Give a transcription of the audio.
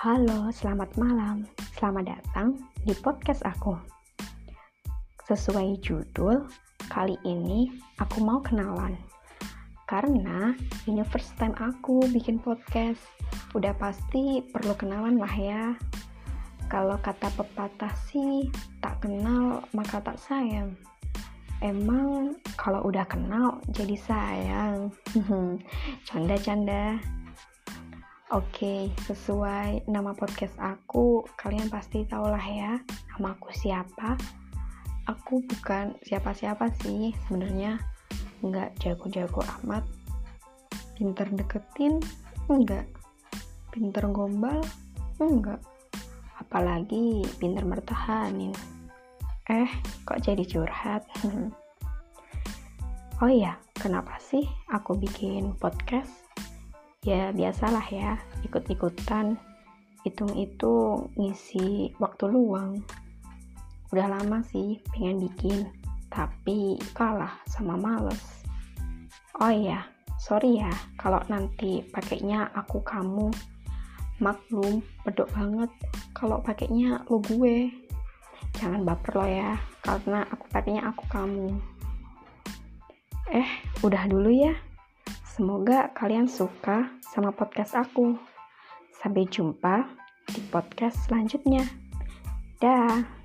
Halo, selamat malam. Selamat datang di podcast aku. Sesuai judul, kali ini aku mau kenalan. Karena ini first time aku bikin podcast. Udah pasti perlu kenalan lah ya. Kalau kata pepatah sih, tak kenal maka tak sayang. Emang kalau udah kenal jadi sayang. Canda-canda. Oke, sesuai nama podcast aku, kalian pasti tahu lah ya, nama aku siapa. Aku bukan siapa-siapa sih, sebenarnya nggak jago-jago amat. Pinter deketin, enggak. Pinter gombal, enggak. Apalagi pinter mertahanin. Eh, kok jadi curhat? oh iya, kenapa sih aku bikin podcast? Ya biasalah ya ikut-ikutan. Hitung-hitung ngisi waktu luang. Udah lama sih pengen bikin tapi kalah sama males. Oh iya sorry ya kalau nanti pakainya aku kamu. Maklum pedok banget kalau pakainya lo gue. Jangan baper lo ya karena aku pakainya aku kamu. Eh udah dulu ya Semoga kalian suka sama podcast aku. Sampai jumpa di podcast selanjutnya. Dah.